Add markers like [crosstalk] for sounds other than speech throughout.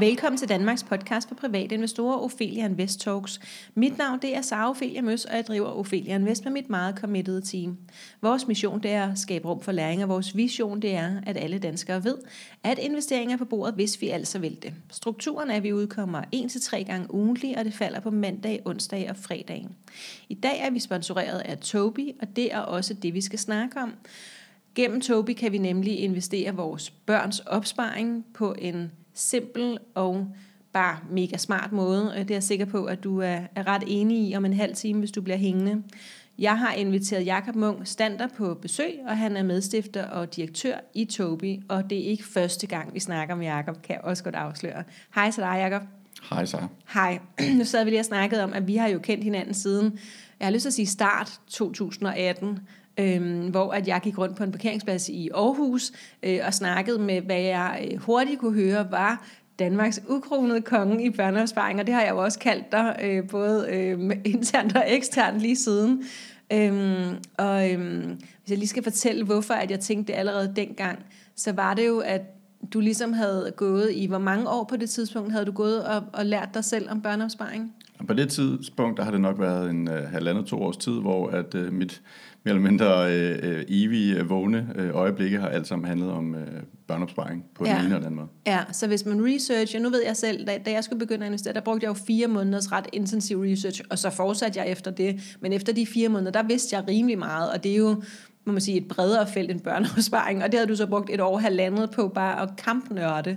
Velkommen til Danmarks podcast for private investorer, Ophelia Invest Talks. Mit navn det er Sara Ophelia Møs, og jeg driver Ophelia Invest med mit meget committed team. Vores mission det er at skabe rum for læring, og vores vision det er, at alle danskere ved, at investeringer er på bordet, hvis vi altså vil det. Strukturen er, at vi udkommer 1-3 gange ugentlig, og det falder på mandag, onsdag og fredag. I dag er vi sponsoreret af Toby, og det er også det, vi skal snakke om. Gennem Toby kan vi nemlig investere vores børns opsparing på en simpel og bare mega smart måde. Det er jeg sikker på, at du er, er ret enig i om en halv time, hvis du bliver hængende. Jeg har inviteret Jakob Munk Stander på besøg, og han er medstifter og direktør i Toby, og det er ikke første gang, vi snakker med Jakob, kan jeg også godt afsløre. Hej til dig, Jakob. Hej, så. Hej. [clears throat] Nu sad vi lige og snakket om, at vi har jo kendt hinanden siden, jeg har lyst til at sige start 2018, øhm, hvor at jeg gik rundt på en parkeringsplads i Aarhus øh, og snakkede med, hvad jeg øh, hurtigt kunne høre var Danmarks ukronede konge i børneopsparing, og det har jeg jo også kaldt dig, øh, både øh, [laughs] internt og eksternt lige siden. Øhm, og øhm, hvis jeg lige skal fortælle, hvorfor at jeg tænkte det allerede dengang, så var det jo, at du ligesom havde gået i, hvor mange år på det tidspunkt havde du gået og, og lært dig selv om børneopsparing? På det tidspunkt, der har det nok været en uh, halvandet to års tid, hvor at uh, mit mere eller mindre uh, evige vågne uh, øjeblikke har alt sammen handlet om uh, børneopsparing på ja. den ene eller anden måde. Ja, så hvis man researcher, nu ved jeg selv, da, da jeg skulle begynde at investere, der brugte jeg jo fire måneders ret intensiv research, og så fortsatte jeg efter det. Men efter de fire måneder, der vidste jeg rimelig meget, og det er jo må man sige, et bredere felt end børneopsparing, og det havde du så brugt et år halvandet på bare at kampnørde.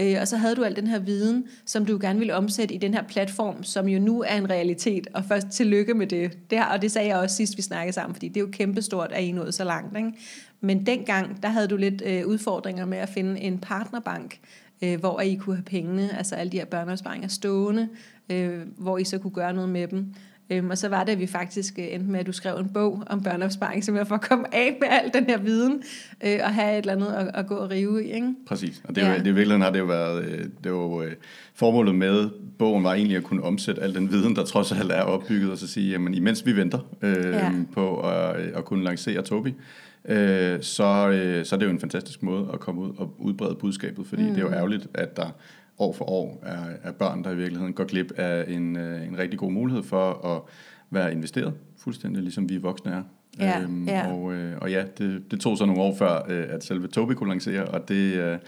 Øh, og så havde du al den her viden, som du gerne ville omsætte i den her platform, som jo nu er en realitet, og først tillykke med det. det her, og det sagde jeg også sidst, vi snakkede sammen, fordi det er jo kæmpestort, at I nåede så langt. Ikke? Men dengang, der havde du lidt øh, udfordringer med at finde en partnerbank, øh, hvor I kunne have pengene, altså alle de her børneopsparinger stående, øh, hvor I så kunne gøre noget med dem. Øhm, og så var det, at vi faktisk øh, endte med, at du skrev en bog om børneopsparing, som jeg får komme af med al den her viden, øh, og have et eller andet at, at gå og rive i. Ikke? Præcis, og det, ja. det i virkeligheden har det jo været, øh, det var, øh, formålet med bogen var egentlig at kunne omsætte al den viden, der trods alt er opbygget, og så sige, jamen imens vi venter øh, ja. på at, at kunne lancere Tobi, øh, så, øh, så er det jo en fantastisk måde at komme ud og udbrede budskabet, fordi mm. det er jo ærgerligt, at der år for år er, er børn, der i virkeligheden går glip af en, øh, en rigtig god mulighed for at være investeret, fuldstændig ligesom vi voksne er. Ja, øhm, ja. Og, øh, og ja, det, det tog så nogle år før, øh, at selve Tobi kunne lancere, og det, øh,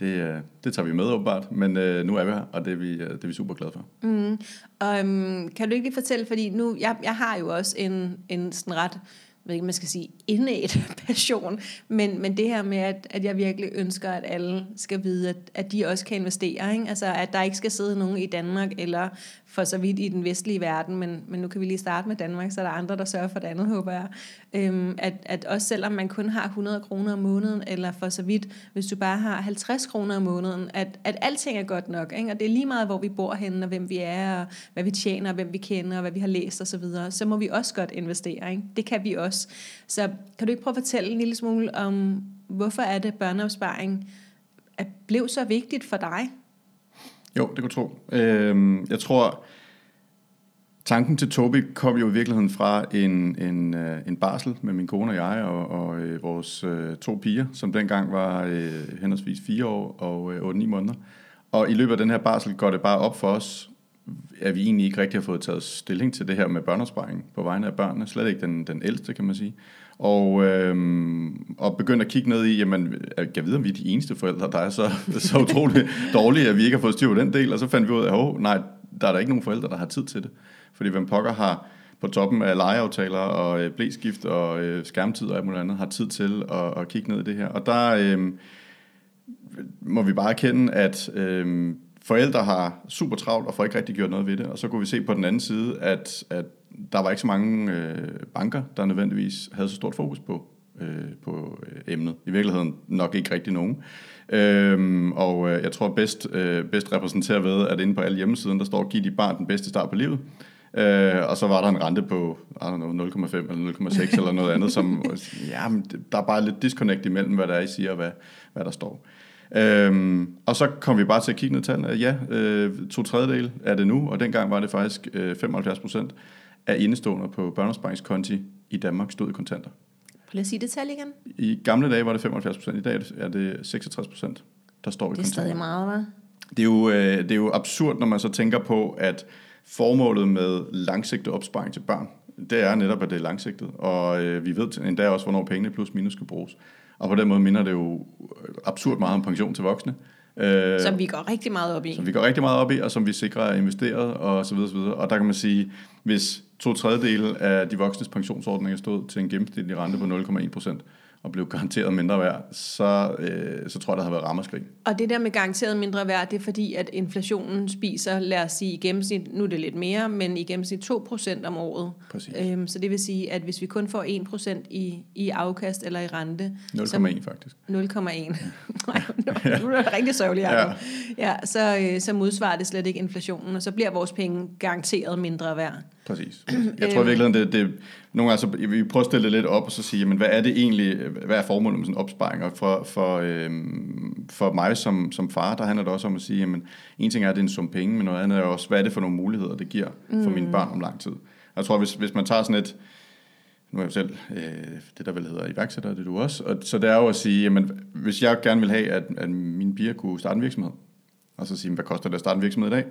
det, øh, det tager vi med åbenbart, men øh, nu er vi her, og det er vi, øh, det er vi super glade for. Mm. Um, kan du ikke lige fortælle, fordi nu, jeg, jeg har jo også en, en sådan ret ved ikke, man skal sige, indæt [laughs] passion, men, men det her med, at, at jeg virkelig ønsker, at alle skal vide, at, at de også kan investere. Ikke? Altså, at der ikke skal sidde nogen i Danmark, eller for så vidt i den vestlige verden, men, men nu kan vi lige starte med Danmark, så er der andre, der sørger for det andet, håber jeg. Øhm, at, at også selvom man kun har 100 kroner om måneden, eller for så vidt, hvis du bare har 50 kroner om måneden, at, at alting er godt nok. Ikke? Og det er lige meget, hvor vi bor henne, og hvem vi er, og hvad vi tjener, og hvem vi kender, og hvad vi har læst osv., så, videre, så må vi også godt investere. Ikke? Det kan vi også. Så kan du ikke prøve at fortælle en lille smule om, hvorfor er det børneopsparing er blev så vigtigt for dig? Jo, det kunne tro. Øhm, jeg tror, tanken til Tobi kom jo i virkeligheden fra en, en, øh, en barsel med min kone og jeg og, og øh, vores øh, to piger, som dengang var øh, henholdsvis fire år og øh, 8-9 måneder. Og i løbet af den her barsel går det bare op for os, at vi egentlig ikke rigtig har fået taget stilling til det her med børneopsparing på vegne af børnene. Slet ikke den, den ældste, kan man sige. Og, øhm, og begyndte at kigge ned i, jamen, jeg ved, om vi er de eneste forældre, der er så, [laughs] så utroligt dårlige, at vi ikke har fået styr på den del. Og så fandt vi ud af, at oh, nej, der er der ikke nogen forældre, der har tid til det. Fordi hvem pokker har på toppen af legeaftaler og øh, blæskift og øh, skærmtid og alt muligt andet, har tid til at, at kigge ned i det her. Og der øh, må vi bare erkende, at øh, forældre har super travlt og får ikke rigtig gjort noget ved det. Og så kunne vi se på den anden side, at, at der var ikke så mange øh, banker, der nødvendigvis havde så stort fokus på, øh, på øh, emnet. I virkeligheden nok ikke rigtig nogen. Øhm, og øh, jeg tror bedst, øh, bedst repræsenteret ved, at inde på alle hjemmesiden, der står, giv dit barn den bedste start på livet. Øh, og så var der en rente på I don't know, 0,5 eller 0,6 [laughs] eller noget andet, som, ja, der er bare lidt disconnect imellem, hvad der er, I siger, og hvad, hvad der står. Øhm, og så kom vi bare til at kigge ned tallene. Ja, øh, to tredjedel er det nu, og dengang var det faktisk øh, 75 procent af indestående på børneopsparingskonti i Danmark stod i kontanter. Lad os sige det tal igen. I gamle dage var det 75 procent, i dag er det 66 procent, der står i kontanter. Det er stadig meget, hva'? det, er jo, øh, det er jo absurd, når man så tænker på, at formålet med langsigtet opsparing til børn, det er netop, at det er langsigtet. Og øh, vi ved endda også, hvornår pengene plus minus skal bruges. Og på den måde minder det jo absurd meget om pension til voksne. Øh, som vi går rigtig meget op i. Som vi går rigtig meget op i, og som vi sikrer er investeret, og så videre, så videre. Og der kan man sige, hvis to tredjedele af de voksnes pensionsordninger stod til en gennemsnitlig rente på 0,1 procent, og blev garanteret mindre værd, så, øh, så tror jeg, der har været rammerskrig. Og det der med garanteret mindre værd, det er fordi, at inflationen spiser, lad os sige i gennemsnit, nu er det lidt mere, men i gennemsnit 2% om året. Præcis. Øhm, så det vil sige, at hvis vi kun får 1% i, i afkast eller i rente... 0,1 faktisk. 0,1. [laughs] Nej, nu er det rigtig sørgeligt, ja. ja så, øh, så modsvarer det slet ikke inflationen, og så bliver vores penge garanteret mindre værd. Præcis. Jeg tror virkelig, det, det nogle gange, så vi prøver at stille det lidt op og så sige, jamen, hvad er det egentlig, hvad er formålet med sådan en opsparing? Og for, for, øhm, for mig som, som far, der handler det også om at sige, jamen, en ting er, at det er en sum penge, men noget andet er også, hvad er det for nogle muligheder, det giver for mm. mine børn om lang tid? Jeg tror, hvis, hvis man tager sådan et, nu er jeg jo selv øh, det, der vel hedder iværksætter, det er du også, og, så det er jo at sige, jamen, hvis jeg gerne vil have, at, at mine piger kunne starte en virksomhed, og så sige, hvad koster det at starte en virksomhed i dag?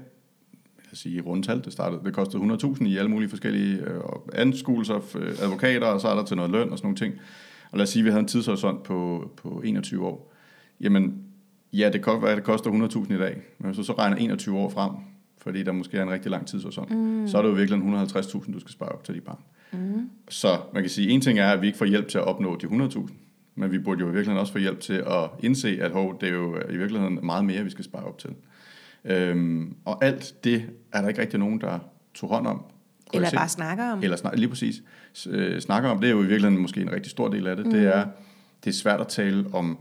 Jeg sige, rundt tal. Det, startede, det kostede 100.000 i alle mulige forskellige øh, anskuelser, øh, advokater, og så er der til noget løn og sådan nogle ting. Og lad os sige, at vi havde en tidshorisont på, på 21 år. Jamen, ja, det kan være, det koster 100.000 i dag. Men hvis du så regner 21 år frem, fordi der måske er en rigtig lang tidshorisont, mm. så er det jo virkelig 150.000, du skal spare op til de barn. Mm. Så man kan sige, en ting er, at vi ikke får hjælp til at opnå de 100.000, men vi burde jo i virkeligheden også få hjælp til at indse, at hov, det er jo i virkeligheden meget mere, vi skal spare op til. Øhm, og alt det er der ikke rigtig nogen, der tog hånd om. Eller bare snakker om. Eller snak, lige præcis. Øh, snakker om, det er jo i virkeligheden måske en rigtig stor del af det. Mm. Det er, det er svært at tale om,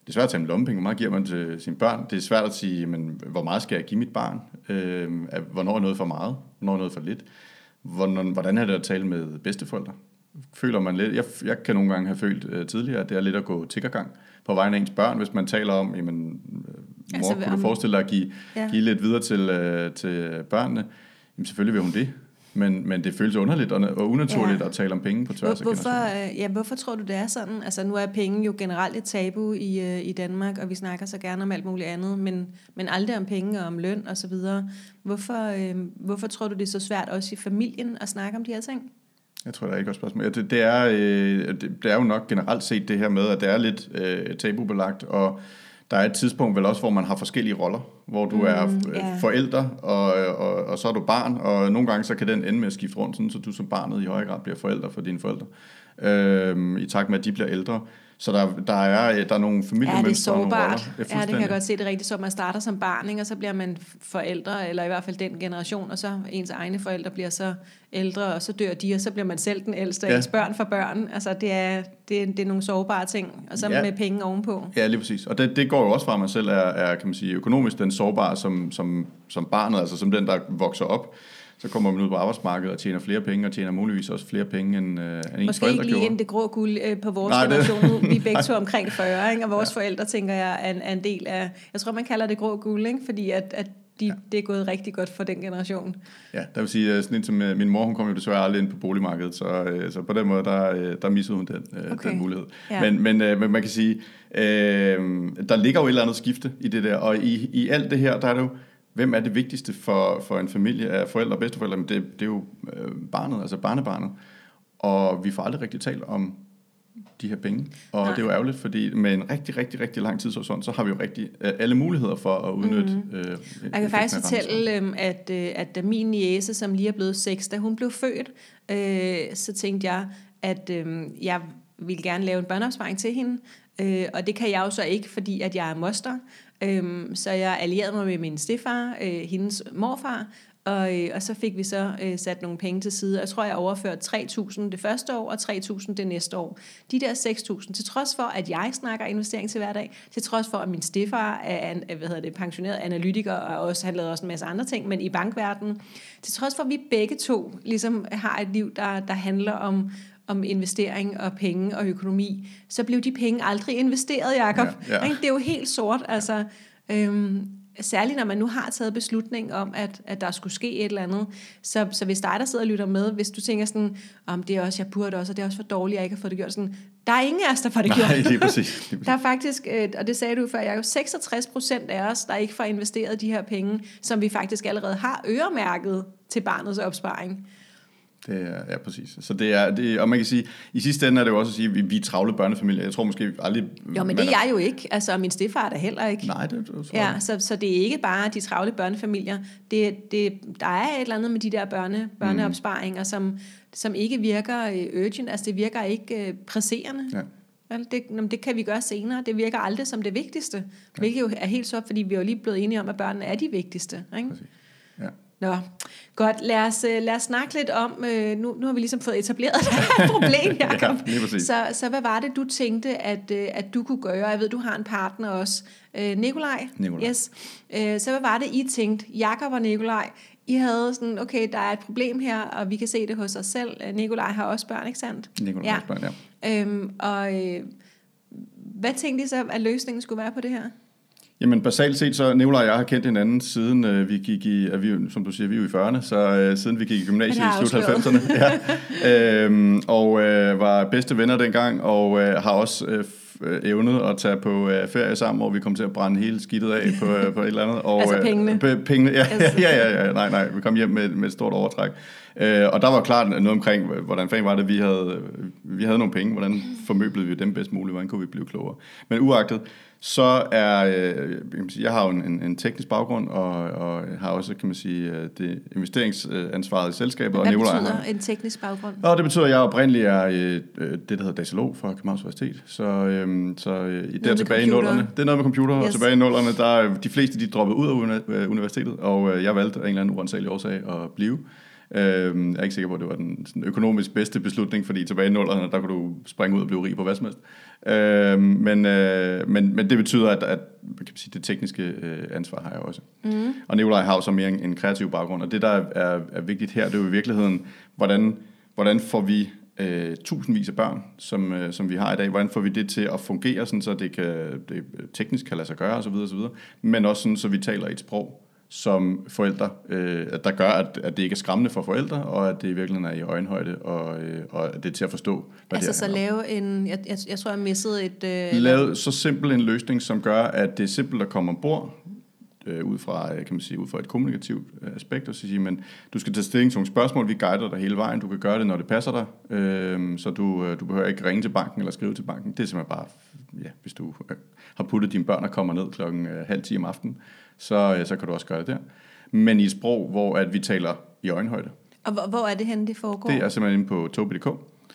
det er svært at tale om lommepenge, hvor meget giver man til sine børn. Det er svært at sige, men, hvor meget skal jeg give mit barn? Øh, hvornår er noget for meget? Hvornår er noget for lidt? Hvordan, hvordan er det at tale med bedsteforældre? Føler man lidt, jeg, jeg kan nogle gange have følt uh, tidligere, at det er lidt at gå tiggergang på vegne af ens børn, hvis man taler om, jamen, mor, altså, kunne du forestille dig at give, ja. give lidt videre til, øh, til børnene? Jamen selvfølgelig vil hun det. Men, men det føles underligt og, og unaturligt ja. at tale om penge på tværs Hvor, hvorfor, øh, ja, hvorfor tror du, det er sådan? Altså nu er penge jo generelt et tabu i, øh, i Danmark, og vi snakker så gerne om alt muligt andet, men, men aldrig om penge og om løn og så videre. Hvorfor, øh, hvorfor tror du, det er så svært også i familien at snakke om de her ting? Jeg tror, der er ikke et spørgsmål. Ja, det, det, er, øh, det, det er jo nok generelt set det her med, at det er lidt øh, tabubelagt, og der er et tidspunkt vel også, hvor man har forskellige roller, hvor du mm, er yeah. forældre, og, og, og så er du barn, og nogle gange så kan den ende med at skifte rundt, sådan, så du som barnet i højere grad bliver forældre for dine forældre, øh, i takt med, at de bliver ældre. Så der, der, er, der er nogle familiemønstre. Ja, det er sårbart. Ja, det kan jeg godt se. Det er rigtigt, så man starter som barn, ikke? og så bliver man forældre, eller i hvert fald den generation, og så ens egne forældre bliver så ældre, og så dør de, og så bliver man selv den ældste, ja. ens børn for børn. Altså, det er, det, er, det er nogle sårbare ting, og så ja. med penge ovenpå. Ja, lige præcis. Og det, det går jo også fra, at man selv er, er kan man sige, økonomisk den sårbare som, som, som barnet, altså som den, der vokser op så kommer man ud på arbejdsmarkedet og tjener flere penge, og tjener muligvis også flere penge, end, uh, end ens Måske forældre ikke lige ind det grå guld uh, på vores Nej, generation. Vi [laughs] er begge to omkring 40, ikke? og vores ja. forældre, tænker jeg, er en, er en del af, jeg tror, man kalder det grå guld, ikke? fordi at, at de, ja. det er gået rigtig godt for den generation. Ja, der vil sige, sådan som min mor, hun kom jo desværre aldrig ind på boligmarkedet, så, så på den måde, der, der missede hun den, okay. den mulighed. Ja. Men, men, men man kan sige, øh, der ligger jo et eller andet skifte i det der, og i, i alt det her, der er det jo, hvem er det vigtigste for, for en familie af forældre og bedsteforældre? Men det, det er jo øh, barnet, altså barnebarnet. Og vi får aldrig rigtig talt om de her penge. Og Nej. det er jo ærgerligt, fordi med en rigtig, rigtig, rigtig lang tidshorisont, så har vi jo rigtig øh, alle muligheder for at udnytte mm-hmm. øh, Jeg kan faktisk fortælle, øh, at, øh, at da min niece, som lige er blevet 6, da hun blev født, øh, så tænkte jeg, at øh, jeg ville gerne lave en børneopsparing til hende. Øh, og det kan jeg jo så ikke, fordi at jeg er moster. Øhm, så jeg allierede mig med min stefar, øh, hendes morfar, og, øh, og så fik vi så øh, sat nogle penge til side. Jeg tror, jeg overførte 3.000 det første år, og 3.000 det næste år. De der 6.000, til trods for, at jeg snakker investering til hverdag, til trods for, at min stefar er en, øh, hvad hedder det, pensioneret analytiker, og også, han lavede også en masse andre ting, men i bankverdenen, til trods for, at vi begge to ligesom har et liv, der, der handler om, om investering og penge og økonomi, så blev de penge aldrig investeret, Jacob. Ja, ja. Det er jo helt sort. Altså, øhm, særligt når man nu har taget beslutning om, at, at der skulle ske et eller andet, så, så hvis dig, der sidder og lytter med, hvis du tænker sådan, om det er også, jeg burde også, og det er også for dårligt, at jeg ikke har fået det gjort, sådan, der er ingen af os, der får det Nej, gjort. lige præcis. Lige præcis. Der er faktisk, øh, og det sagde du før, jeg er jo 66 procent af os, der ikke får investeret de her penge, som vi faktisk allerede har øremærket til barnets opsparing. Det er, ja, præcis. Så det er, det, og man kan sige, i sidste ende er det jo også at sige, at vi, vi er travle børnefamilier. Jeg tror måske aldrig... Jo, men det er jeg jo ikke. Altså, min stefar er der heller ikke. Nej, det, tror Ja, jeg. så, så det er ikke bare de travle børnefamilier. Det, det, der er et eller andet med de der børne, børneopsparinger, som, som ikke virker øh, urgent. Altså, det virker ikke øh, presserende. Ja. Vel, det, nå, men det kan vi gøre senere. Det virker aldrig som det vigtigste. Hvilket jo er helt så, fordi vi er jo lige blevet enige om, at børnene er de vigtigste. Ikke? Præcis. Ja. Nå, godt. Lad os, øh, lad os snakke lidt om, øh, nu, nu har vi ligesom fået etableret [laughs] her problem, Jacob. Ja, så, så hvad var det, du tænkte, at, øh, at du kunne gøre? Jeg ved, du har en partner også. Øh, Nikolaj? Nikolaj. Yes. Øh, så hvad var det, I tænkte? Jakob og Nikolaj, I havde sådan, okay, der er et problem her, og vi kan se det hos os selv. Nikolaj har også børn, ikke sandt? Nikolaj Ja. ja. Børn, ja. Øhm, og øh, hvad tænkte I så, at løsningen skulle være på det her? Jamen basalt set, så Nicolaj og jeg har kendt hinanden siden øh, vi gik i, vi, som du siger, vi er jo i 40'erne, så øh, siden vi gik i gymnasiet i slut afsløret. 90'erne. [laughs] Ja. Øhm, og øh, var bedste venner dengang, og øh, har også øh, øh, evnet at tage på øh, ferie sammen, hvor vi kom til at brænde hele skidtet af på, øh, på et eller andet. Og, Altså øh, pengene? P- pengene, ja, Altså. [laughs] ja, ja, ja, nej, nej, vi kom hjem med, med et stort overtræk. Øh, og der var klart noget omkring, hvordan fanden var det, vi havde, vi havde nogle penge, hvordan formøblede vi dem bedst muligt, hvordan kunne vi blive klogere. Men uagtet, så er, øh, jeg, kan sige, jeg har jo en, en, teknisk baggrund, og, og har også, kan man sige, øh, det investeringsansvaret i selskabet. og Hvad Nicolaj betyder har- en teknisk baggrund? og det betyder, at jeg oprindeligt er øh, øh, det, der hedder datalog fra Københavns Universitet. Så, øh, så øh, i der tilbage i computer. nullerne, det er noget med computer, yes. Og tilbage i nullerne, der er de fleste, de droppede ud af uni- øh, universitetet, og øh, jeg valgte af en eller anden uansagelig årsag at blive. Øh, jeg er ikke sikker på, at det var den sådan, økonomisk bedste beslutning, fordi tilbage i nullerne, der kunne du springe ud og blive rig på hvad som helst. Øh, men, øh, men, men det betyder, at, at kan man sige, det tekniske øh, ansvar har jeg også. Mm. Og Nikolaj har jo så mere en, en kreativ baggrund, og det, der er, er vigtigt her, det er jo i virkeligheden, hvordan, hvordan får vi øh, tusindvis af børn, som, øh, som vi har i dag, hvordan får vi det til at fungere, sådan, så det, kan, det teknisk kan lade sig gøre osv., osv., men også sådan, så vi taler et sprog, som forældre, øh, at der gør, at, at det ikke er skræmmende for forældre, og at det i virkeligheden er i øjenhøjde, og, øh, og at det er til at forstå, hvad Altså det så er. lave en, jeg, jeg, jeg tror, jeg missede et... Øh, Lavet så simpel en løsning, som gør, at det er simpelt at komme ombord, øh, ud fra, øh, kan man sige, ud fra et kommunikativt øh, aspekt, og så sige, men du skal tage stilling til nogle spørgsmål, vi guider dig hele vejen, du kan gøre det, når det passer dig, øh, så du, øh, du behøver ikke ringe til banken eller skrive til banken, det er simpelthen bare, ja, hvis du øh, har puttet dine børn og kommer ned klokken øh, halv 10 om aftenen, så, øh, så kan du også gøre det der. Men i et sprog, hvor at vi taler i øjenhøjde. Og hvor, hvor er det henne, det foregår? Det er simpelthen inde på tobi.dk.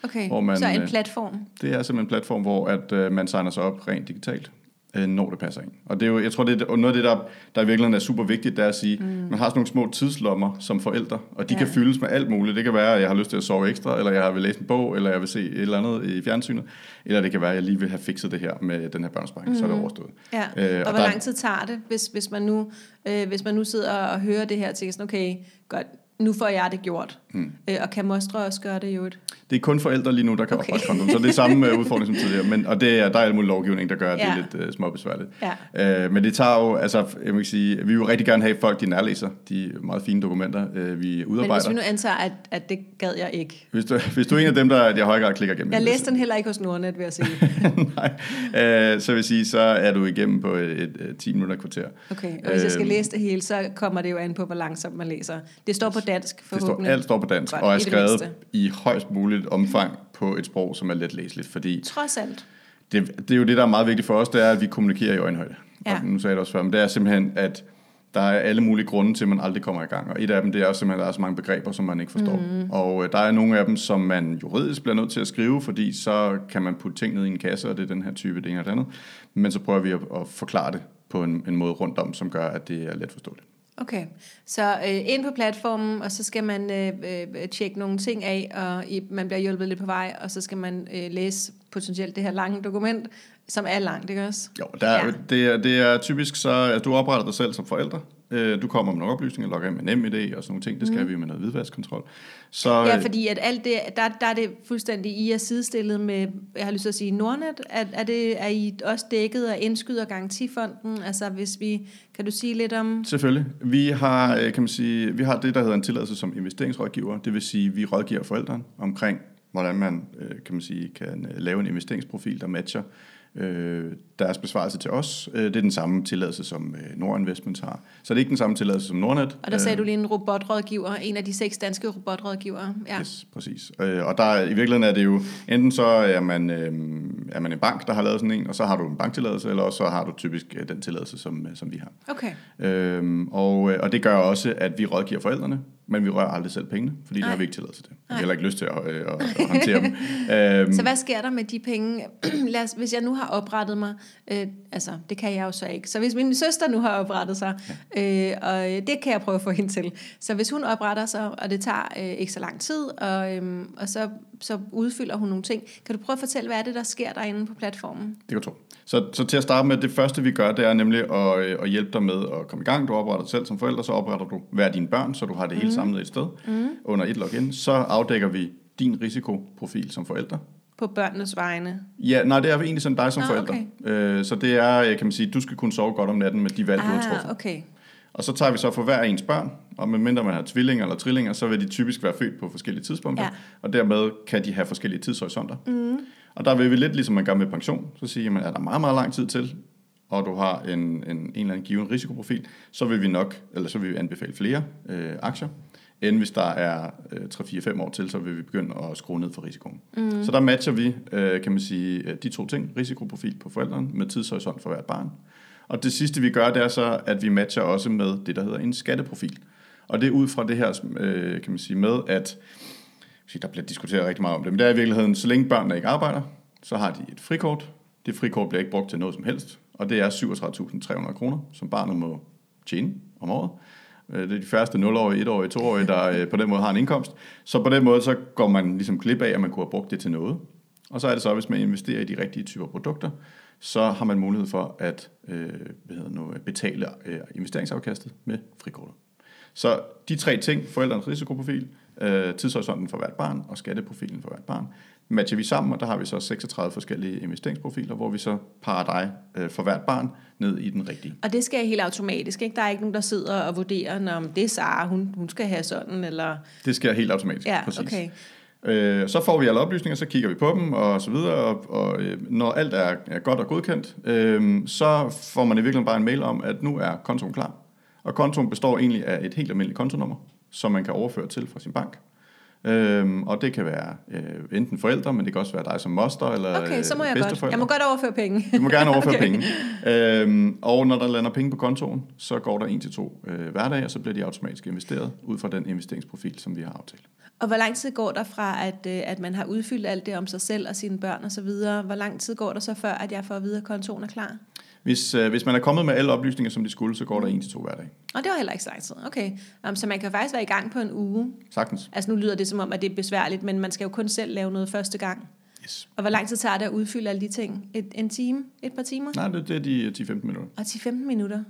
okay, hvor man, så en øh, platform. Det er simpelthen en platform, hvor at, øh, man signer sig op rent digitalt, øh, når det passer ind. Og det er jo, jeg tror, det er og noget af det, der, der i virkeligheden er super vigtigt, det er at sige, mm. man har sådan nogle små tidslommer som forældre, og de Ja. kan fyldes med alt muligt. Det kan være, at jeg har lyst til at sove ekstra, eller jeg vil læse en bog, eller jeg vil se et eller andet i fjernsynet, eller det kan være, at jeg lige vil have fikset det her med den her børnsparing, mm. så er det overstået. Ja. Øh, Øh, og, og hvor der- lang tid tager det, hvis, hvis, man nu, øh, hvis man nu sidder og hører det her og tænker sådan, okay, godt, nu får jeg det gjort. Mm. Øh, og kan mostre også gøre det jo et? Det er kun forældre lige nu, der kan Okay. oprette kontoen, så det er samme øh, udfordring som tidligere. Men, og det er, der er alt mulig lovgivning, der gør, at det Ja. er lidt øh, småbesværligt. Ja. Øh, men det tager jo, altså, jeg må sige, vi vil jo rigtig gerne have folk, de nærlæser de meget fine dokumenter, øh, vi Men udarbejder. hvis vi nu antager, at, at det gad jeg ikke. Hvis du, hvis du er en af dem, der jeg i høj grad klikker igennem. Jeg det, læste den heller ikke hos Nordnet, vil jeg sige. [laughs] Nej, øh, så vil sige, så er du igennem på et, et, et 10 minutter kvarter. Okay, og hvis jeg skal læse det hele, så kommer det jo an på, hvor langsomt man læser. Det står på dansk, Det står, forhåbentlig. alt står på dansk, Godt, og er skrevet mindste. i højst muligt omfang på et sprog, som er let læseligt, fordi Trods alt. det, det er jo det, der er meget vigtigt for os, det er, at vi kommunikerer i øjenhøjde. Ja. Og nu sagde jeg det også før, men det er simpelthen, at der er alle mulige grunde til, at man aldrig kommer i gang. Og et af dem, det er også simpelthen, at der er så mange begreber, som man ikke forstår. Mm. Og øh, der er nogle af dem, som man juridisk bliver nødt til at skrive, fordi så kan man putte ting ned i en kasse, og det er den her type, det ene og det andet. Men så prøver vi at, at forklare det på en, en måde rundt om, som gør, at det er let forståeligt. Okay, så øh, ind på platformen, og så skal man øh, øh, tjekke nogle ting af, og i, man bliver hjulpet lidt på vej, og så skal man øh, læse potentielt det her lange dokument, som er langt, ikke også? Jo, der, Ja. det, er, det er typisk så, at du opretter dig selv som forældre, Øh, du kommer med nogle oplysninger, logger ind med NemID og sådan nogle ting. Det skal mm. vi med noget hvidvaskkontrol. Så, Ja, øh, fordi at alt det, der, der er det fuldstændig, I er sidestillet med, jeg har lyst til at sige Nordnet, er, er, det, er I også dækket af indskyder og garantifonden? Altså hvis vi, kan du sige lidt om, Selvfølgelig. Vi har, øh, kan man sige, vi har det, der hedder en tilladelse som investeringsrådgiver. Det vil sige, vi rådgiver forældrene omkring, hvordan man, øh, kan man sige, kan lave en investeringsprofil, der matcher øh, deres besvarelse til os. Øh, det er den samme tilladelse, som øh, Nord Investments har. Så det er ikke den samme tilladelse som Nordnet. og der sagde du lige en robotrådgiver, en af de seks danske robotrådgivere. Ja. Yes, præcis. Øh, og der, er- i virkeligheden er det jo, enten så er man, øh, er man en bank, der har lavet sådan en, og så har du en banktilladelse, eller også så har du typisk øh, den tilladelse, som, øh, som vi har. Okay. Øhm, og, øh, og det gør også, at vi rådgiver forældrene, men vi rører aldrig selv pengene, fordi det Nej. har vi ikke tilladelse til. Vi har heller ikke lyst til at, øh, at, at håndtere dem. [laughs] Øhm, Så hvad sker der med de penge? [clears throat] Lad os, hvis jeg nu har oprettet mig, øh, altså det kan jeg jo så ikke. Så hvis min søster nu har oprettet sig, øh, og øh, det kan jeg prøve at få hende til. Så hvis hun opretter sig, og det tager øh, ikke så lang tid, og, øh, og så, så udfylder hun nogle ting. Kan du prøve at fortælle, hvad er det, der sker derinde på platformen? Det kan du tro. Så, så til at starte med, det første vi gør, det er nemlig at, øh, at hjælpe dig med at komme i gang. Du opretter dig selv som forælder, så opretter du hver dine børn, så du har det hele samlet et sted mm. under et login. Så afdækker vi din risikoprofil som forælder. På børnenes vegne. Ja, nej, det er egentlig som dig som Nå, forælder. Øh, så det er, øh, kan man sige, du skal kunne sove godt om natten med de valg, du har truffet. Ah, okay. Og så tager vi så for hver ens børn, og medmindre man har tvillinger eller trillinger, så vil de typisk være født på forskellige tidspunkter, Ja. og dermed kan de have forskellige tidshorisonter. Mm. Og der vil vi lidt ligesom man gør med pension, så siger man, er der meget, meget lang tid til, og du har en, en, en eller anden given risikoprofil, så vil vi nok, eller så vil vi anbefale flere øh, aktier, end hvis der er øh, 3-4-5 år til, så vil vi begynde at skrue ned for risikoen. Mm. Så der matcher vi, øh, kan man sige, øh, de to ting, risikoprofil på forældrene med tidshorisont for hvert barn. Og det sidste vi gør, det er så, at vi matcher også med det, der hedder en skatteprofil. Og det er ud fra det her, øh, kan man sige, med at, der bliver diskuteret rigtig meget om det, men det er i virkeligheden, så længe børnene ikke arbejder, så har de et frikort. Det frikort bliver ikke brugt til noget som helst, og det er 37.300 kroner, som barnet må tjene om året. Øh, det er de første 0-årige, 1-årige, 2-årige, der øh, på den måde har en indkomst. Så på den måde, så går man ligesom klip af, at man kunne have brugt det til noget. Og så er det så, hvis man investerer i de rigtige typer produkter, så har man mulighed for at øh, hvad hedder nu, betale øh, investeringsafkastet med frikortet. Så de tre ting, forældrenes risikoprofil, øh, tidshorisonten for hvert barn og skatteprofilen for hvert barn, matcher vi sammen, og der har vi så 36 forskellige investeringsprofiler, hvor vi så parer dig øh, for hvert barn ned i den rigtige. Og det sker helt automatisk, ikke? Der er ikke nogen, der sidder og vurderer, om det er Sara, hun, hun skal have sådan, eller... Det sker helt automatisk. Ja, præcis. okay. Øh, så får vi alle oplysninger, så kigger vi på dem og så videre, og, og øh, når alt er, er godt og godkendt, øh, så får man i virkeligheden bare en mail om, at nu er kontoen klar. Og kontoen består egentlig af et helt almindeligt kontonummer, som man kan overføre til fra sin bank. Øhm, og det kan være øh, enten forældre, men det kan også være dig som moster eller Okay, så må øh, jeg godt. Jeg må godt overføre penge. Du må gerne overføre [laughs] okay. penge. Øhm, og når der lander penge på kontoen, så går der en til to øh, hverdage, og så bliver de automatisk investeret ud fra den investeringsprofil, som vi har aftalt. Og hvor lang tid går der fra, at, øh, at man har udfyldt alt det om sig selv og sine børn osv.? Hvor lang tid går der så før, at jeg får at vide, at kontoen er klar? Hvis, øh, hvis man er kommet med alle oplysninger, som de skulle, så går der en til to hverdage. Og det var heller ikke så lang tid. Okay. Um, så man kan faktisk være i gang på en uge. Sagtens. Altså nu lyder det som om, at det er besværligt, men man skal jo kun selv lave noget første gang. Yes. Og hvor lang tid tager det at udfylde alle de ting? Et, en time? Et par timer? Nej, det, det er de 10-15 minutter. Og 10-15 minutter?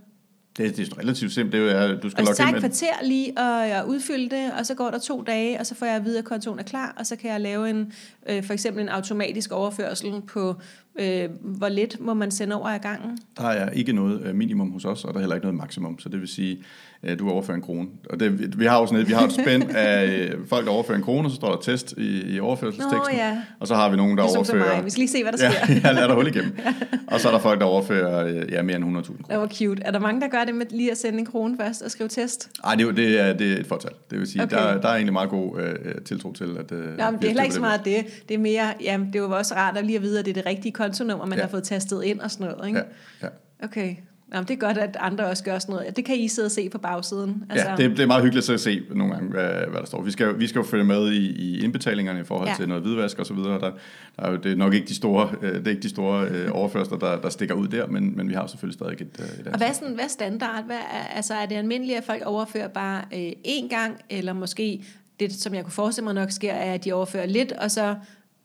Det, det er relativt simpelt. Det er du skal Og logge tager et kvarter lige at udfylde det, og så går der to dage, og så får jeg at vide, at kontoen er klar, og så kan jeg lave en, øh, for eksempel en automatisk overførsel på, øh, hvor lidt må man sende over ad gangen. Der er ikke noget øh, minimum hos os, og der er heller ikke noget maksimum. Så det vil sige, at du overfører en krone. Og det, vi har jo sådan et, vi har et spænd [laughs] af øh, folk, der overfører en krone, så står der test i, i overførselsteksten. Nå, ja. Og så har vi nogen, der Ligesom overfører... mig. Vi skal lige se, hvad der sker. Ja, [laughs] ja, lad dig hul igennem. [laughs] Og så er der folk, der overfører øh, ja, mere end 100.000 kroner. Det var cute. Er der mange, der gør det med lige at sende en krone først og skrive test? Ej, det, er det, er, det er et fortal. Det vil sige, Okay. der, der er egentlig meget god øh, tiltro til, at... Øh, Nå, men det er heller ikke så meget det. Det er mere, jamen, det er jo også rart at lige at vide, at det er det rigtige kontonummer, man Ja. har fået tastet ind og sådan noget. Ikke? Ja, ja. Okay. Nå, men det er godt, at andre også gør sådan noget. Det kan I sidde og se på bagsiden. Altså, ja, det, det er meget hyggeligt at se nogle gange, hvad, hvad der står. Vi skal, vi skal jo følge med i, i indbetalingerne i forhold Ja. til noget hvidvask og så videre. Der, der er jo, det er nok ikke de store, øh, det er ikke de store øh, overførsler, der, der stikker ud der, men, men vi har jo selvfølgelig stadig et, øh, et Og hvad er, sådan, hvad er standard? Hvad er, altså, er det almindeligt, at folk overfører bare øh, én gang, eller måske det, som jeg kunne forestille mig nok sker, er, at de overfører lidt, og så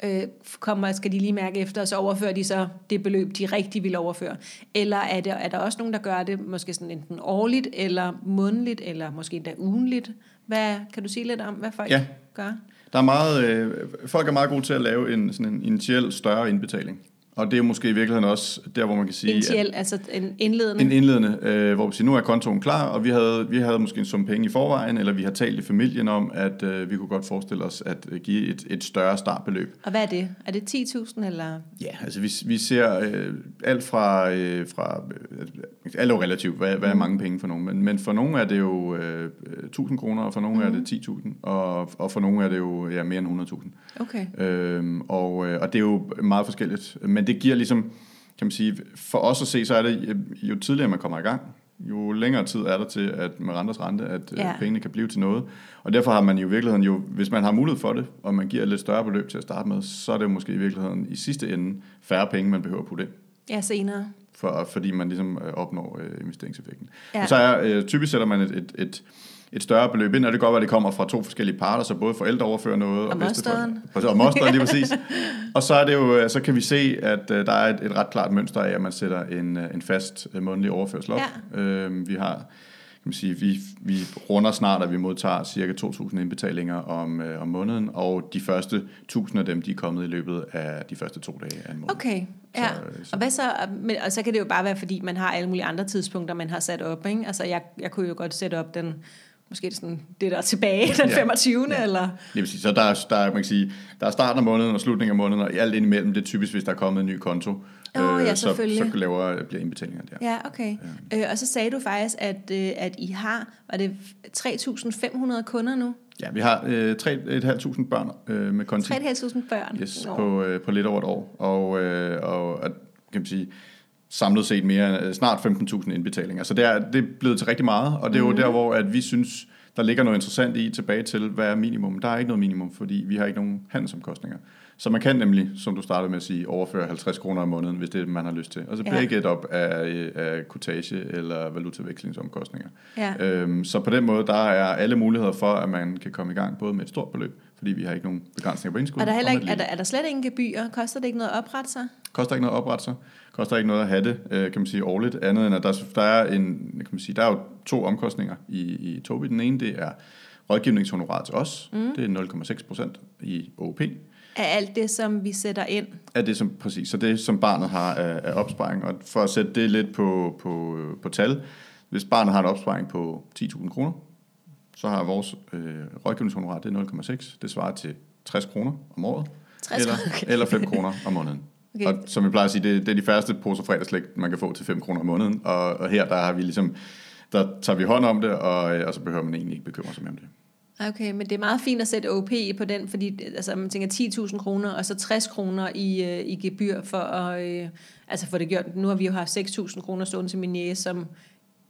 øh, kommer, skal de lige mærke efter, og så overfører de så det beløb, de rigtig vil overføre. Eller er der, er der også nogen, der gør det måske sådan enten årligt, eller månedligt, eller måske endda ugenligt? Hvad, kan du sige lidt om, hvad folk Ja. gør? Der er meget, øh, folk er meget gode til at lave en, sådan en initiel større indbetaling. Og det er måske i virkeligheden også der, hvor man kan sige... Initiel, altså en indledende. En indledende, øh, hvor vi siger, nu er kontoen klar, og vi havde, vi havde måske en sum penge i forvejen, eller vi har talt i familien om, at øh, vi kunne godt forestille os at øh, give et, et større startbeløb. Og hvad er det? Er det 10.000 eller? Ja, altså vi, vi ser øh, alt fra, øh, fra øh, alt er jo relativt, hvad, hvad er mange penge for nogen, men, men for nogle er det jo øh, 1000 kroner, og for nogle mm. er det 10.000, og, og for nogle er det jo ja, mere end 100.000. Okay. Øhm, og, øh, og det er jo meget forskelligt. Men det giver ligesom, kan man sige, for os at se, så er det, øh, jo tidligere man kommer i gang, jo længere tid er der til, at med renters rente, at Ja. ja. pengene kan blive til noget. Og derfor har man jo i virkeligheden jo, hvis man har mulighed for det, og man giver et lidt større beløb til at starte med, så er det jo måske i virkeligheden i sidste ende færre penge, man behøver at putte ind. Ja, senere. For, fordi man ligesom øh, opnår øh, investeringseffekten. Ja. Ja. Og så er, øh, typisk sætter man et, et, et, et større beløb ind, og det kan godt være, at det kommer fra to forskellige parter, så både forældre overfører noget, Og bedsteforældre- Og mosteren, lige præcis. [laughs] Og så, er det jo, øh, så kan vi se, at øh, der er et, et ret klart mønster af, at man sætter en, øh, en fast månedlig overførsel op. Ja. Øhm, vi har, kan man sige, vi, vi runder snart, at vi modtager cirka 2.000 indbetalinger om, øh, om måneden, og de første 1.000 af dem, de er kommet i løbet af de første to dage af en måned. Okay, ja. Så, så- Og, hvad så, men, og så kan det jo bare være, fordi man har alle mulige andre tidspunkter, man har sat op. Ikke? Altså, jeg, jeg kunne jo godt sætte op den, måske sådan, det der er tilbage, den Ja. 25. Ja. eller... Det vil sige, så der er, der, er, man kan sige, der er starten af måneden og slutningen af måneden, og alt indimellem, det er typisk, hvis der er kommet en ny konto, Åh, ja, så, så laver, bliver indbetalingerne der. Ja, okay. Ja. Øh, og så sagde du faktisk, at, øh, at I har, var det 3.500 kunder nu? Ja, vi har øh, 3.500 børn øh, med konti 3.500 børn? yes, på, øh, på lidt over et år, og, øh, og, og kan man sige, samlet set mere øh, snart 15.000 indbetalinger. Så det er, det er blevet til rigtig meget, og det er jo Mhm. der, hvor at vi synes, der ligger noget interessant i tilbage til, hvad er minimum. Der er ikke noget minimum, fordi vi har ikke nogen handelsomkostninger. Så man kan nemlig, som du startede med at sige, overføre 50 kroner om måneden, hvis det er det, man har lyst til. Og så bliver Ja. ikke et op af, af kortage eller valutavekslingsomkostninger. Ja. Øhm, så på den måde, der er alle muligheder for, at man kan komme i gang, både med et stort beløb, fordi vi har ikke nogen begrænsninger på indskud. Er der, heller ikke, er, der, er der slet ingen gebyr? Koster det ikke noget at oprette sig? Koster ikke noget at oprette sig. Koster ikke noget at have det, øh, kan man sige, årligt. Andet end, at der, der, er en, kan man sige, der er jo to omkostninger i, i Tobi. Den ene, det er rådgivningshonorar til os. Mm. Det er 0,6 procent i OP. Af alt det, som vi sætter ind? Er det som, præcis, så det som barnet har af, af opsparing. Og for at sætte det lidt på, på, på tal, hvis barnet har en opsparing på 10.000 kroner, så har vores øh, rådgivningshonorar, det er 0,6. Det svarer til 60 kroner om året. 60 eller, okay. eller 5 kroner om måneden. Okay. Og som vi plejer at sige, det, det er de færreste poser fredagslæg, man kan få til 5 kroner om måneden. Og, og her der har vi ligesom, der tager vi hånd om det, og, øh, og så behøver man egentlig ikke bekymre sig mere om det. Okay, men det er meget fint at sætte OP på den, fordi altså, man tænker 10.000 kroner, og så 60 kroner i, øh, i gebyr for at øh, altså få det gjort. Nu har vi jo haft 6.000 kroner stående til min næse, som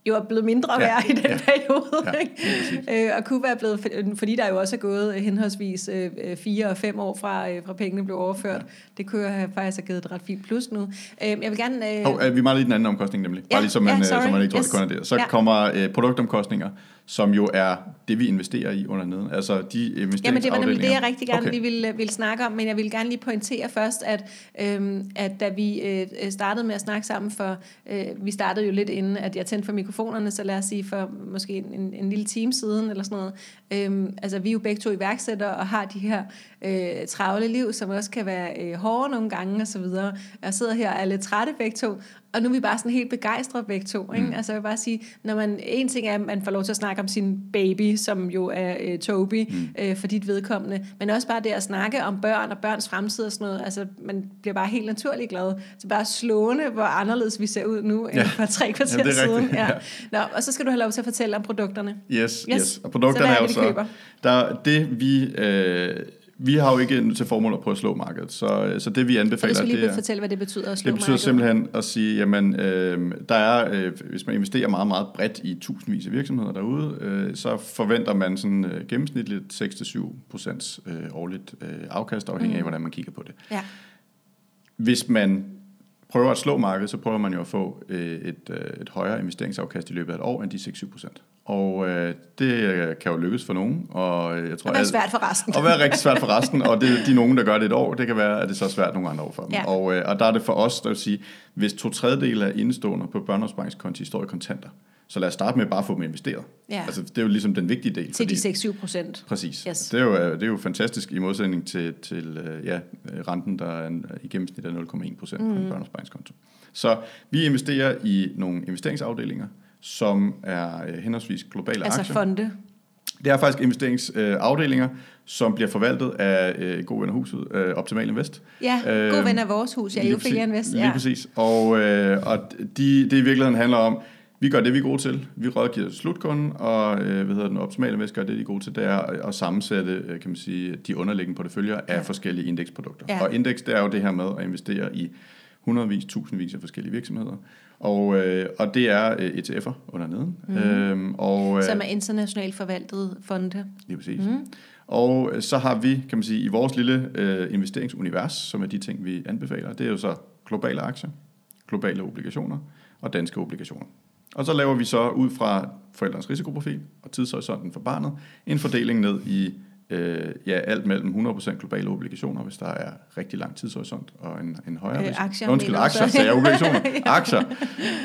jo er blevet mindre Ja, værd i den ja. periode. Ja, ikke? øh, og kunne være blevet, fordi der jo også er gået henholdsvis øh, øh, fire og fem år fra, øh, fra pengene blev overført. Det kunne jo have, faktisk have givet et ret fint plus nu. Øh, jeg vil gerne... Øh, Og øh, vi mangler lige den anden omkostning nemlig. Bare Ja, lige så man, ja, ja, sorry. så man ikke tror, Yes. det kun er det. Så Ja. ja. kommer øh, produktomkostninger, som jo er det, vi investerer i under neden. Altså de Jamen det var nemlig det, jeg rigtig gerne okay. lige ville, ville snakke om, men jeg ville gerne lige pointere først, at, øhm, at da vi øh, startede med at snakke sammen, for øh, vi startede jo lidt inden, at jeg tændte for mikrofonerne, så lad os sige for måske en, en, en lille time siden, eller sådan noget. Øhm, altså vi er jo begge to iværksættere, og har de her øh, travle liv, som også kan være øh, hårde nogle gange, og så videre. Jeg sidder her og er lidt trætte begge to, og nu er vi bare sådan helt begejstrede begge to. Ikke? Mm. Altså jeg vil bare sige, når man, en ting er, at man får lov til at snakke om sin baby, som jo er øh, Toby, mm. øh, for dit vedkommende, men også bare det at snakke om børn og børns fremtid og sådan noget, altså man bliver bare helt naturligt glad. Så bare slående, hvor anderledes vi ser ud nu, end Ja. for tre kvarter er siden. ja. Nå, og så skal du have lov til at fortælle om produkterne. Yes, Yes. yes. Og produkterne Så hvad er er jo så... Der, det vi... Øh, vi har jo ikke til formål at prøve at slå markedet, så, så det vi Og anbefaler, du skal lige det er... fortælle, hvad det betyder at slå Det betyder markedet. simpelthen at sige, jamen, øh, der er, øh, hvis man investerer meget, meget bredt i tusindvis af virksomheder derude, øh, så forventer man sådan øh, gennemsnitligt 6-7 procents øh, årligt øh, afkast, afhængig af, hvordan man kigger på det. Ja. Hvis man prøver at slå markedet, så prøver man jo at få øh, et, øh, et højere investeringsafkast i løbet af et år end de 6-7 procent. Og øh, det øh, kan jo lykkes for nogen. Og jeg tror, og være svært for resten. Og være rigtig svært for resten. Og det, de er nogen, der gør det et år. Det kan være, at det så er svært nogle andre år for dem. Ja. Og, øh, og der er det for os, der vil sige, hvis to tredjedele af indestående på børneopsparingskonti står i kontanter, så lad os starte med bare at få dem investeret. Ja. Altså, det er jo ligesom den vigtige del. Til fordi, de 6-7 procent. Præcis. Yes. Det, er jo, det er jo fantastisk i modsætning til, til ja, renten, der er i gennemsnit er 0,1 procent mm. på en mm. børneopsparingskonto. Så vi investerer i nogle investeringsafdelinger, som er øh, henholdsvis globale altså aktier. Altså fonde? Det er faktisk investeringsafdelinger, øh, som bliver forvaltet af øh, God Ven af Huset, øh, Optimal Invest. Ja, øh, God Ven af vores hus, ja, Ophelia Invest. Ja. Lige præcis. Og, øh, og de, det i virkeligheden handler om, vi gør det, vi er gode til. Vi rådgiver slutkunden, og øh, hvad hedder den optimale invest gør det, de er gode til, det er at sammensætte øh, kan man sige, de underliggende porteføljer af ja. forskellige indeksprodukter. Ja. Og indeks, det er jo det her med at investere i hundredvis, tusindvis af forskellige virksomheder. Og, øh, og det er øh, ETF'er under neden. Mm. Øhm, og, øh, Som er internationalt forvaltet fonde. Lige præcis. Mm. Og øh, så har vi, kan man sige, i vores lille øh, investeringsunivers, som er de ting, vi anbefaler, det er jo så globale aktier, globale obligationer og danske obligationer. Og så laver vi så ud fra forældrens risikoprofil og tidshorisonten for barnet en fordeling ned i øh, ja, alt mellem 100% globale obligationer, hvis der er rigtig lang tidshorisont, og en, en højere øh, aktier, Undskyld, aktier, sagde jeg obligationer. [laughs] Aktier.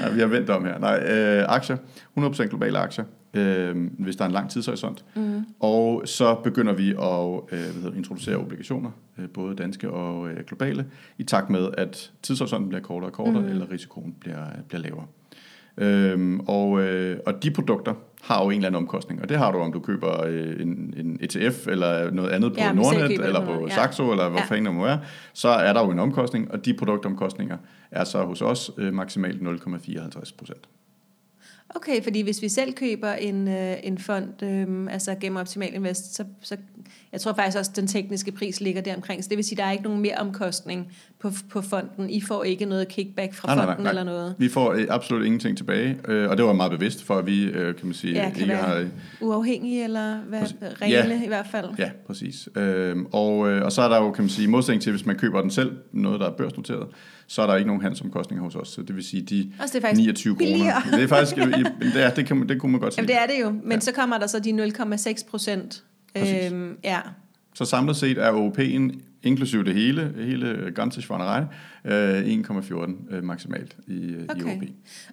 Ja, vi har ventet om her. Nej, øh, aktier. 100% globale aktier, øh, hvis der er en lang tidshorisont. Mm. Og så begynder vi at øh, hvad hedder, introducere obligationer, øh, både danske og øh, globale, i takt med, at tidshorisonten bliver kortere og kortere, mm. eller risikoen bliver, bliver lavere. Øhm, og, øh, og de produkter har jo en eller anden omkostning, og det har du, om du køber øh, en, en ETF eller noget andet på ja, Nordnet, eller på ja. Saxo, eller hvor ja. fanden det må være, så er der jo en omkostning, og de produktomkostninger er så hos os øh, maksimalt 0,54 procent. Okay, fordi hvis vi selv køber en, øh, en fond, øh, altså gennem Optimal Invest, så, så jeg tror faktisk også, at den tekniske pris ligger der omkring. Så det vil sige, at der er ikke nogen mere omkostning på, på fonden. I får ikke noget kickback fra nej, fonden nej, nej. eller noget. Vi får øh, absolut ingenting tilbage, øh, og det var meget bevidst, for at vi, øh, kan man sige, ja, kan ikke har... uafhængige, eller hvad, regle ja, i hvert fald. Ja, præcis. Øhm, og, og så er der jo, kan man sige, modsætning til, hvis man køber den selv, noget der er børsnoteret, så er der ikke nogen handelsomkostninger hos os. Så det vil sige, de altså, det er 29 kroner. Det er faktisk, det, er, det, kan, det kunne man godt sige. Jamen, det er det jo, men ja. så kommer der så de 0,6 procent. Øhm, ja. Så samlet set er OP'en inklusive det hele, hele Ganzesschwanerei, 1,14 øh, maksimalt i, okay. i OP.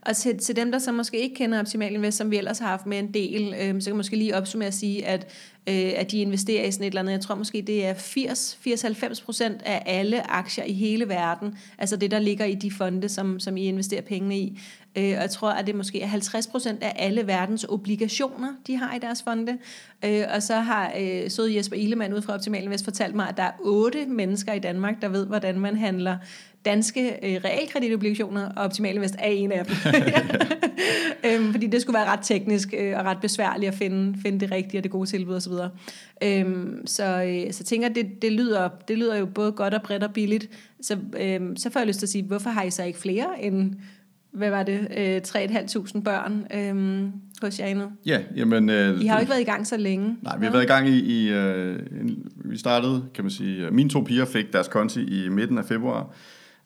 Og til, til dem, der så måske ikke kender Optimal Invest, som vi ellers har haft med en del, øh, så kan jeg måske lige opsummere at sige, at, øh, at de investerer i sådan et eller andet, jeg tror måske det er 80-90 procent af alle aktier i hele verden, altså det, der ligger i de fonde, som, som I investerer pengene i. Øh, og jeg tror, at det måske er 50 procent af alle verdens obligationer, de har i deres fonde. Øh, og så har øh, søde Jesper Ilemann ud fra Optimal Invest fortalt mig, at der er otte mennesker i Danmark, der ved, hvordan man handler danske øh, realkreditobligationer, og Optimal Invest er en af dem. [laughs] øhm, fordi det skulle være ret teknisk øh, og ret besværligt at finde, finde det rigtige og det gode tilbud osv. Øhm, så, øh, så tænker jeg, det, det, lyder, det lyder jo både godt og bredt og billigt. Så, øh, så får jeg lyst til at sige, hvorfor har I så ikke flere end hvad var det, øh, 3.500 børn øh, hos jer endnu? Ja, jamen... Øh, I har jo ikke været i gang så længe. Nej, vi har været i gang i... i øh, vi startede, kan man sige... Mine to piger fik deres konti i midten af februar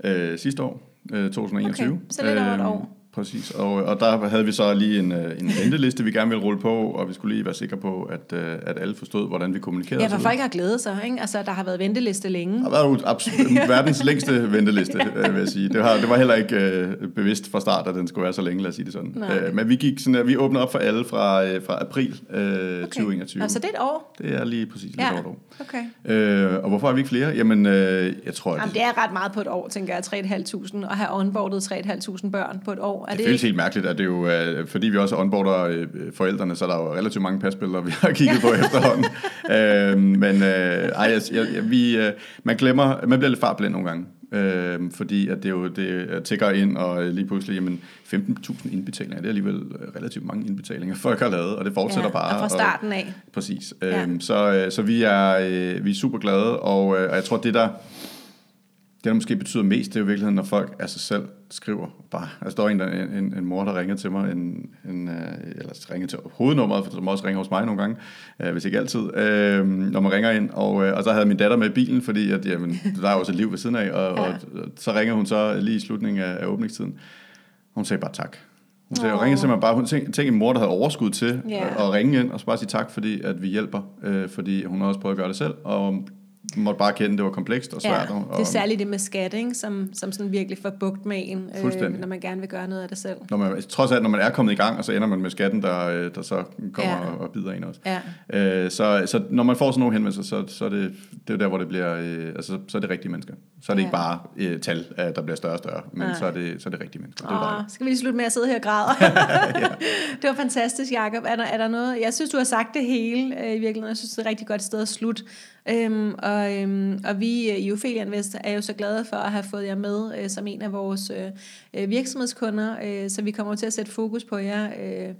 øh, sidste år, øh, 2021. Okay, så lidt over et øhm, år. Præcis, og, og der havde vi så lige en, øh, en venteliste, vi gerne ville rulle på, og vi skulle lige være sikre på, at, øh, at alle forstod, hvordan vi kommunikerede. Ja, for folk har glædet sig, ikke? Altså, der har været venteliste længe. Der har været absolut, [laughs] verdens længste venteliste, øh, vil jeg sige. Det, har, det var heller ikke øh, bevidst fra start, at den skulle være så længe, lad os sige det sådan. Øh, men vi gik sådan, at vi åbnede op for alle fra, øh, fra april øh, okay. 2021. Altså det er et år? Det er lige præcis ja. et år. Okay. Øh, og hvorfor har vi ikke flere? Jamen, øh, jeg tror... At Jamen, det er ret meget på et år, tænker jeg, 3.500, at have onboardet 3.500 børn på et år. Er det, det føles ikke? helt mærkeligt at det jo, øh, fordi vi også onboarder øh, forældrene, så er der jo relativt mange pasbilleder, vi har kigget på [laughs] efterhånden. øh, men øh, ej, jeg, jeg, vi, øh, man glemmer, man bliver lidt farblind nogle gange. Øh, fordi at det jo det tækker ind, og lige pludselig, jamen 15.000 indbetalinger, det er alligevel relativt mange indbetalinger, folk har lavet, og det fortsætter ja, bare. Og fra starten af. Og, præcis. Ja. Øh, så, så vi er, vi er super glade, og, og jeg tror, det der det, der måske betyder mest, det er jo i virkeligheden, når folk af sig selv skriver bare. Altså, der var en, der, en, en mor, der ringede til mig, en, en, øh, eller ringede til hovednummeret, for som også ringer hos mig nogle gange, øh, hvis ikke altid, øh, når man ringer ind. Og, øh, og så havde min datter med i bilen, fordi at, jamen, der er jo også et liv ved siden af, og, ja. og, og så ringer hun så lige i slutningen af, af åbningstiden. Hun sagde bare tak. Hun sagde, oh. ringede simpelthen bare, hun tænkte, tænkte en mor, der havde overskud til yeah. at, at ringe ind, og så bare sige tak, fordi at vi hjælper, øh, fordi hun har også prøvet at gøre det selv, og måtte bare kende, at det var komplekst og svært. Ja, det er særligt det med skat, ikke? Som, som sådan virkelig får bugt med en, øh, når man gerne vil gøre noget af det selv. Når man, trods alt, når man er kommet i gang, og så ender man med skatten, der, øh, der så kommer ja. og, og bider en også. Ja. Øh, så, så når man får sådan nogle henvendelser, så, så er det, det er der, hvor det bliver, øh, altså, så er det rigtige mennesker. Så er det ja. ikke bare øh, tal, der bliver større og større, men så er, det, så er det rigtige mennesker. Det Åh, skal vi lige slutte med at sidde her og græde? [laughs] ja. [laughs] Det var fantastisk, Jacob. Er der, er der noget? Jeg synes, du har sagt det hele øh, i virkeligheden. Jeg synes, det er et rigtig godt sted at slutte. Øhm, og, øhm, og vi i Ophelia Invest er jo så glade for at have fået jer med øh, som en af vores øh, øh virksomhedskunder, øh, så vi kommer til at sætte fokus på jer. Øh,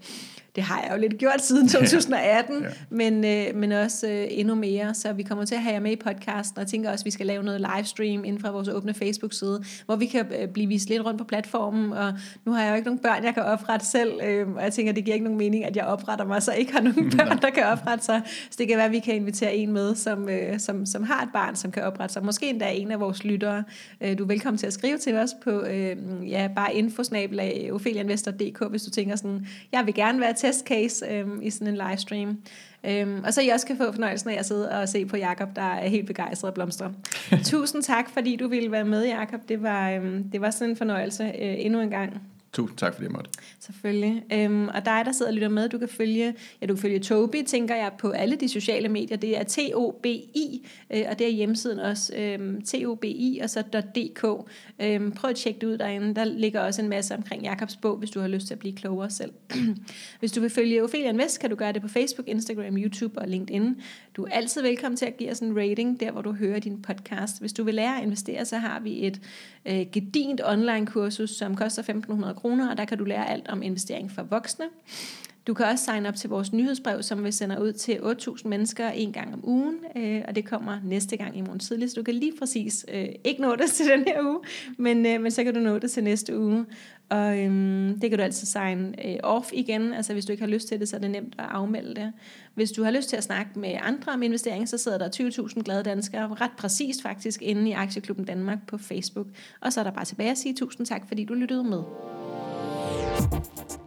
det har jeg jo lidt gjort siden [laughs] 2018, ja. men, øh, men også øh, endnu mere. Så vi kommer til at have jer med i podcasten, og jeg tænker også, at vi skal lave noget livestream inden fra vores åbne Facebook-side, hvor vi kan øh, blive vist lidt rundt på platformen, og nu har jeg jo ikke nogen børn, jeg kan oprette selv, øh, og jeg tænker, det giver ikke nogen mening, at jeg opretter mig, så ikke har nogen [laughs] børn, der kan oprette sig. Så det kan være, at vi kan invitere en med, som, øh, som, som har et barn, som kan oprette sig. Måske endda en af vores lyttere. Øh, du er velkommen til at skrive til os på øh, ja, bare infosnabel af ophelianvestor.dk, hvis du tænker sådan, jeg vil gerne være testcase øhm, i sådan en livestream. Øhm, og så I også kan få fornøjelsen af at sidde og se på Jakob, der er helt begejstret af blomster. [laughs] Tusind tak, fordi du ville være med, Jakob. Det var, øhm, det var sådan en fornøjelse øh, endnu en gang. Tusind tak, fordi jeg måtte. Selvfølgelig. Øhm, og dig, der sidder og lytter med, du kan følge, ja, du kan følge Tobi, tænker jeg, på alle de sociale medier. Det er T-O-B-I, øh, og det er hjemmesiden også, øhm, T-O-B-I, og så .dk. Øhm, prøv at tjekke det ud derinde. Der ligger også en masse omkring Jakobs bog, hvis du har lyst til at blive klogere selv. [clears throat] hvis du vil følge Ophelia Invest, kan du gøre det på Facebook, Instagram, YouTube og LinkedIn. Du er altid velkommen til at give os en rating, der hvor du hører din podcast. Hvis du vil lære at investere, så har vi et øh, gedint online kursus, som koster 1.500 kroner, og der kan du lære alt om investering for voksne. Du kan også signe op til vores nyhedsbrev, som vi sender ud til 8.000 mennesker en gang om ugen, øh, og det kommer næste gang i morgen tidlig, så du kan lige præcis øh, ikke nå det til den her uge, men, øh, men så kan du nå det til næste uge. Og øhm, det kan du altså sign øh, off igen, altså hvis du ikke har lyst til det, så er det nemt at afmelde det. Hvis du har lyst til at snakke med andre om investering, så sidder der 20.000 glade danskere, ret præcist faktisk, inde i Aktieklubben Danmark på Facebook. Og så er der bare tilbage at sige tusind tak, fordi du lyttede med. Thank you.